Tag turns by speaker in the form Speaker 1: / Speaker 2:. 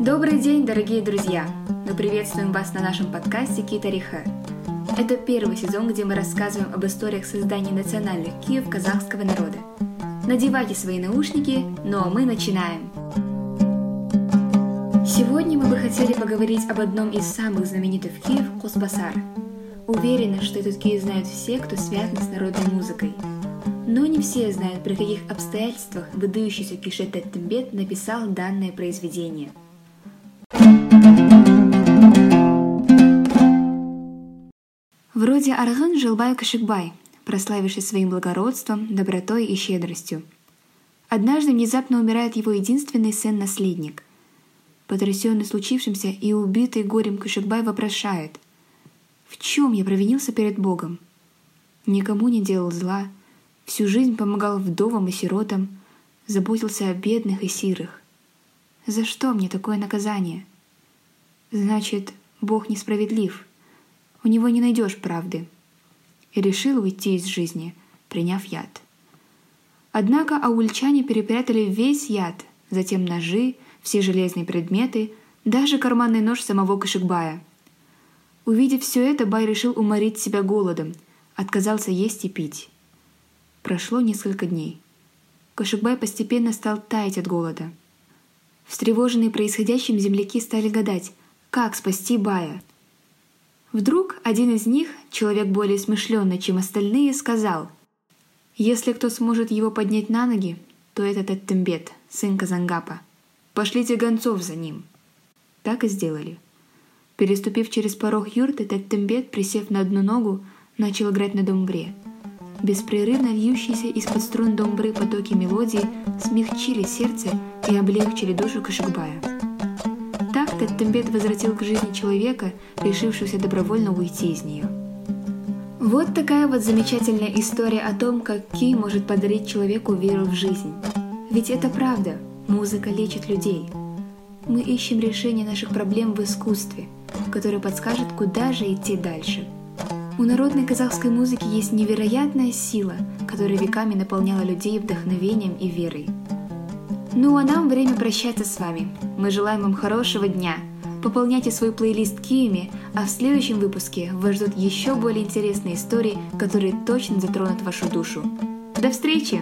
Speaker 1: Добрый день, дорогие друзья! Мы приветствуем вас на нашем подкасте Китариха. Это первый сезон, где мы рассказываем об историях создания национальных Киев казахского народа. Надевайте свои наушники, но мы начинаем! Сегодня мы бы хотели поговорить об одном из самых знаменитых Киев – Косбасар. Уверена, что этот Киев знают все, кто связан с народной музыкой. Но не все знают, при каких обстоятельствах выдающийся Кишет Теттембет написал данное произведение. Вроде жил Бай Кашикбай, прославивший своим благородством, добротой и щедростью. Однажды внезапно умирает его единственный сын-наследник – Потрясенный случившимся и убитый горем Кушекбай вопрошает, «В чем я провинился перед Богом? Никому не делал зла, всю жизнь помогал вдовам и сиротам, заботился о бедных и сирых. За что мне такое наказание? Значит, Бог несправедлив, у него не найдешь правды. И решил уйти из жизни, приняв яд. Однако аульчане перепрятали весь яд, затем ножи, все железные предметы, даже карманный нож самого Кашикбая. Увидев все это, Бай решил уморить себя голодом, отказался есть и пить. Прошло несколько дней. Кашикбай постепенно стал таять от голода. Встревоженные происходящим земляки стали гадать, как спасти Бая. Вдруг один из них, человек более смышленный, чем остальные, сказал, «Если кто сможет его поднять на ноги, то это Теттембет, сын Казангапа». Пошлите гонцов за ним!» Так и сделали. Переступив через порог юрты, Теттембет, присев на одну ногу, начал играть на домбре. Беспрерывно льющиеся из-под струн домбры потоки мелодии смягчили сердце и облегчили душу Кашикбая. Так Теттембет возвратил к жизни человека, решившегося добровольно уйти из нее. Вот такая вот замечательная история о том, как Ки может подарить человеку веру в жизнь. Ведь это правда – Музыка лечит людей. Мы ищем решение наших проблем в искусстве, которое подскажет, куда же идти дальше. У народной казахской музыки есть невероятная сила, которая веками наполняла людей вдохновением и верой. Ну а нам время прощаться с вами. Мы желаем вам хорошего дня. Пополняйте свой плейлист киями, а в следующем выпуске вас ждут еще более интересные истории, которые точно затронут вашу душу. До встречи!